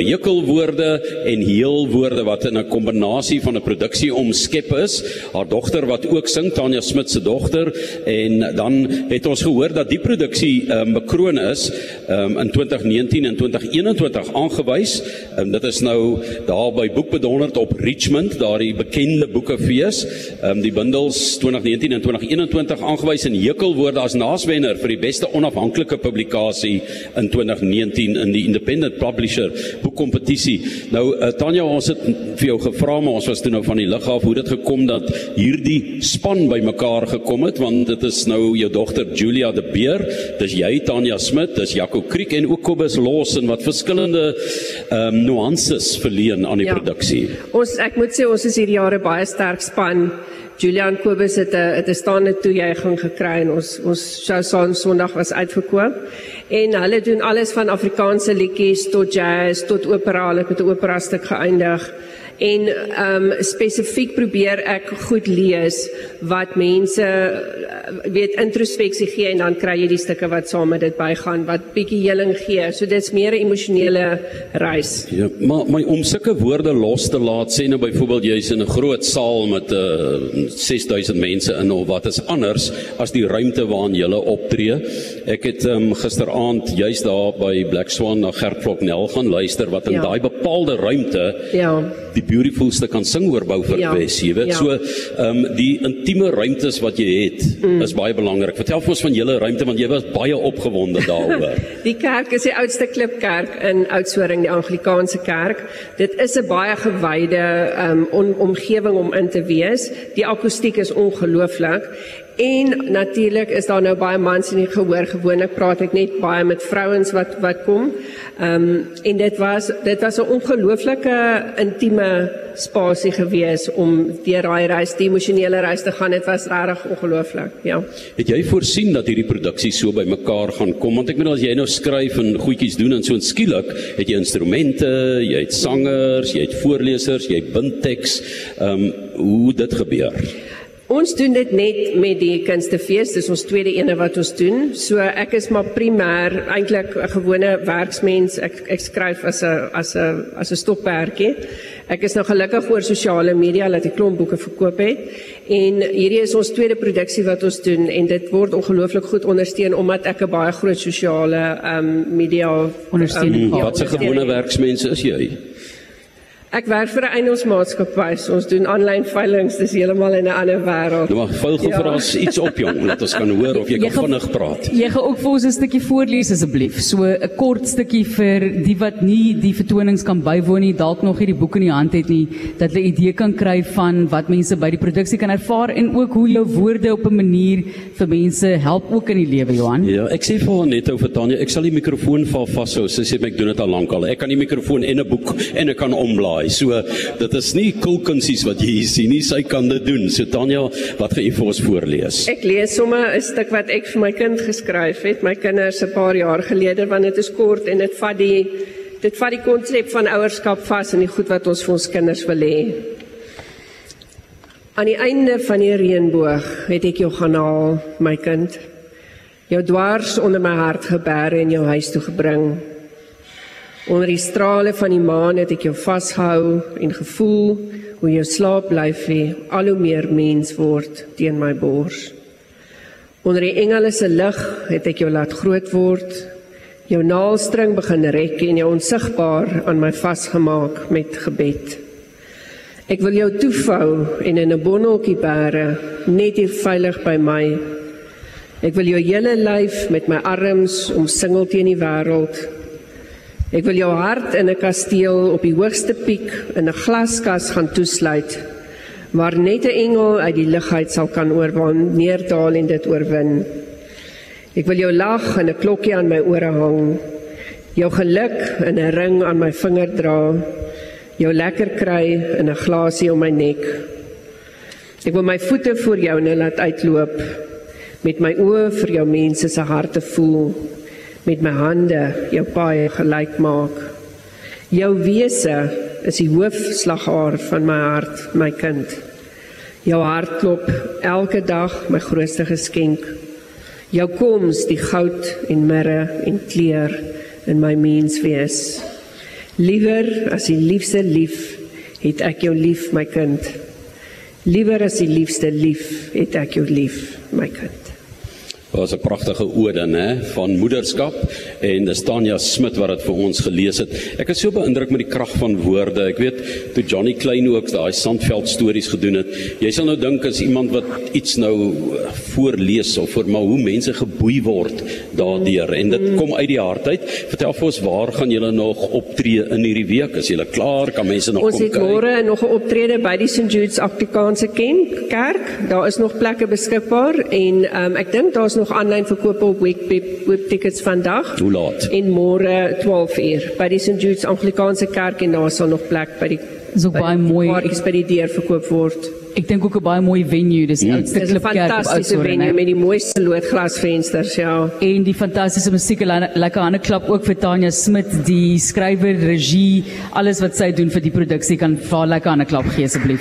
Hekelwoorde en heelwoorde wat in 'n kombinasie van 'n produksie omskep is. Haar dogter wat ook sing, Tanya Smit se dogter en dan het ons gehoor dat die produksie um, bekroon is um, in 2019 en 2021 aangewys. Um, dit is nou daar by Boekbedonderd op Richmond, daardie bekende boekefees. Um, die bundels 2019 en 2021 aangewys in Hekelwoorde as naaswenner vir die beste onafhanklike publikasie in 2019 in die Independent Publisher boekkompetisie. Nou uh, Tanya, ons het vir jou gevra maar ons was toe nou van die lug af hoe dit gekom dat hierdie span bymekaar gekom het want dit is nou jou dogter Julia de Beer, dis jy Tanya Smit, dis Jaco Kriek en ook Kobus Lawson wat verskillende ehm um, nuances verleen aan die ja. produksie. Ons ek moet sê ons is hierdie jare baie sterk span. Julian Kobus het 'n het 'n staande toejuiging gekry en ons ons show son Sondag was uitverkoop. En hulle doen alles van Afrikaanse liedjies tot jazz tot opera, hulle het met 'n opera stuk geëindig en ehm um, spesifiek probeer ek goed lees wat mense eh, weet introspeksie gee en dan kry jy die stukke wat saam met dit bygaan wat bietjie heling gee. So dit's meer 'n emosionele reis. Ja, maar my om sulke woorde los te laat sê nou byvoorbeeld jy's in 'n groot saal met uh, 6000 mense in of wat is anders as die ruimte waarin jy optree. Ek het um, gisteraand juis daar by Black Swan na Gert Vloknel gaan luister wat in ja. daai bepaalde ruimte ja die beautifulste kan sing oor bou vir ja. Wes, jy weet. Ja. So, ehm um, die intieme ruimtes wat jy het mm. is baie belangrik. Vertel ons van julle ruimte want jy was baie opgewonde daaroor. die kerk is die oudste klipkerk in Oudtshoorn, die Anglikaanse kerk. Dit is 'n baie gewyde ehm um, omgewing om in te wees. Die akoestiek is ongelooflik En natuurlik is daar nou baie mans in die gehoor gewoonlik praat ek net baie met vrouens wat wat kom. Ehm um, en dit was dit was 'n ongelooflike intieme spasie gewees om deur daai reis, die emosionele reis te gaan. Dit was regtig ongelooflik. Ja. Het jy voorsien dat hierdie produksie so bymekaar gaan kom? Want ek bedoel as jy nou skryf en goedjies doen en so skielik het jy instrumente, jy het sangers, jy het voorlesers, jy het bindteks. Ehm um, hoe dit gebeur? Ons doen dit net met die kunstefees, dis ons tweede ene wat ons doen. So ek is maar primêr eintlik 'n gewone werksmens. Ek ek skryf as 'n as 'n as 'n stopwerkie. Ek is nou gelukkig oor sosiale media dat ek klomp boeke verkoop het. En hierdie is ons tweede produksie wat ons doen en dit word ongelooflik goed ondersteun omdat ek 'n baie groot sosiale ehm um, media ondersteuning um, het. Wat 'n gewone werksmens is jy? Ek werk vir 'n eiendomsmaatskappy. So ons doen aanlyn veilinge. Dis heeltemal in 'n ander wêreld. Nou, vuil gou ja. vir ons iets op jong, laat ons kan hoor of jy, jy kan vinnig praat. Jy gaan ook vir ons 'n stukkie voorlees asseblief. So 'n kort stukkie vir die wat nie die vertonings kan bywoon nie, dalk nog nie die boek in die hand het nie, dat hulle 'n idee kan kry van wat mense by die produksie kan ervaar en ook hoe jou woorde op 'n manier vir mense help ook in die lewe, Johan. Ja, ek sê vir net ou vir Tanya, ek sal die mikrofoon val vashou. Sy sê ek doen dit al lank al. Ek kan die mikrofoon en 'n boek en ek kan omblaai raai. So dit is nie kulkunsies wat jy hier sien nie. Sy kan dit doen. So Tanya, wat gaan jy vir ons voorlees? Ek lees sommer 'n stuk wat ek vir my kind geskryf het. My kinders 'n paar jaar gelede want dit is kort en dit vat die dit vat die konsep van ouerskap vas en die goed wat ons vir ons kinders wil hê. Aan die einde van die reënboog het ek jou gaan haal, my kind. Jou dwars onder my hart geberg en jou huis toe gebring. Onder die strale van die maan het ek jou vasgehou en gevoel hoe jou slaaplyfie al hoe meer mens word teen my bors. Onder die engele se lig het ek jou laat groot word. Jou naalstring begin rek en jou onsigbaar aan my vasgemaak met gebed. Ek wil jou toevou en in 'n bonneltjie bære net hier veilig by my. Ek wil jou hele lyf met my arms omsingel teen die wêreld Ek wil jou hart in 'n kasteel op die hoogste piek in 'n glaskas gaan toesluit waar net 'n engel uit die lug uit sal kan oorwaan neerdal en dit oorwin. Ek wil jou lag in 'n klokkie aan my ore hang. Jou geluk in 'n ring aan my vinger dra. Jou lekker kry in 'n glasie om my nek. Ek wil my voete voor jou net laat uitloop met my oë vir jou mense se harte voel met my hande jou paai gelyk maak. Jou wese is die hoofslagaar van my hart, my kind. Jou hart klop elke dag my grootste geskenk. Jou koms die goud en mirre en kleur in my menswees. Liewer as die liefste lief, het ek jou lief, my kind. Liewer as die liefste lief, het ek jou lief, my kind. Was 'n pragtige ode nê van moederskap en dis Tanya Smit wat dit vir ons gelees het. Ek is so beïndruk met die krag van woorde. Ek weet toe Johnny Klein ook daai Sandveld stories gedoen het. Jy sal nou dink as iemand wat iets nou voorlees of vir maar hoe mense geboei word daardeur en dit kom uit die hart uit. Vertel vir ons waar gaan julle nog optree in hierdie week? Is julle klaar? Kan mense nog Ons kom het môre nog 'n optrede by die St Jude's Afrikaanse Kerk. Daar is nog plekke beskikbaar en um, ek dink daar's nog aanlyn verkope op Webweb Web tickets vandag. Hoe laat? En môre 12 uur by die St Jude's Afrikaanse Kerk en daar sal nog plek by die Dis ook by baie mooi. kaartjies by die deur verkoop word. Ek dink ook 'n baie mooi venue, dis die Mm. oudste 'n klipkerk op fantastiese venue met die mooiste loodglasvensters, ja. En die fantastiese musiek, lekker hande klap ook vir Tanya Smit, die skrywer, regie, alles wat sy doen vir die produksie kan vir haar lekker hande klap gee asseblief.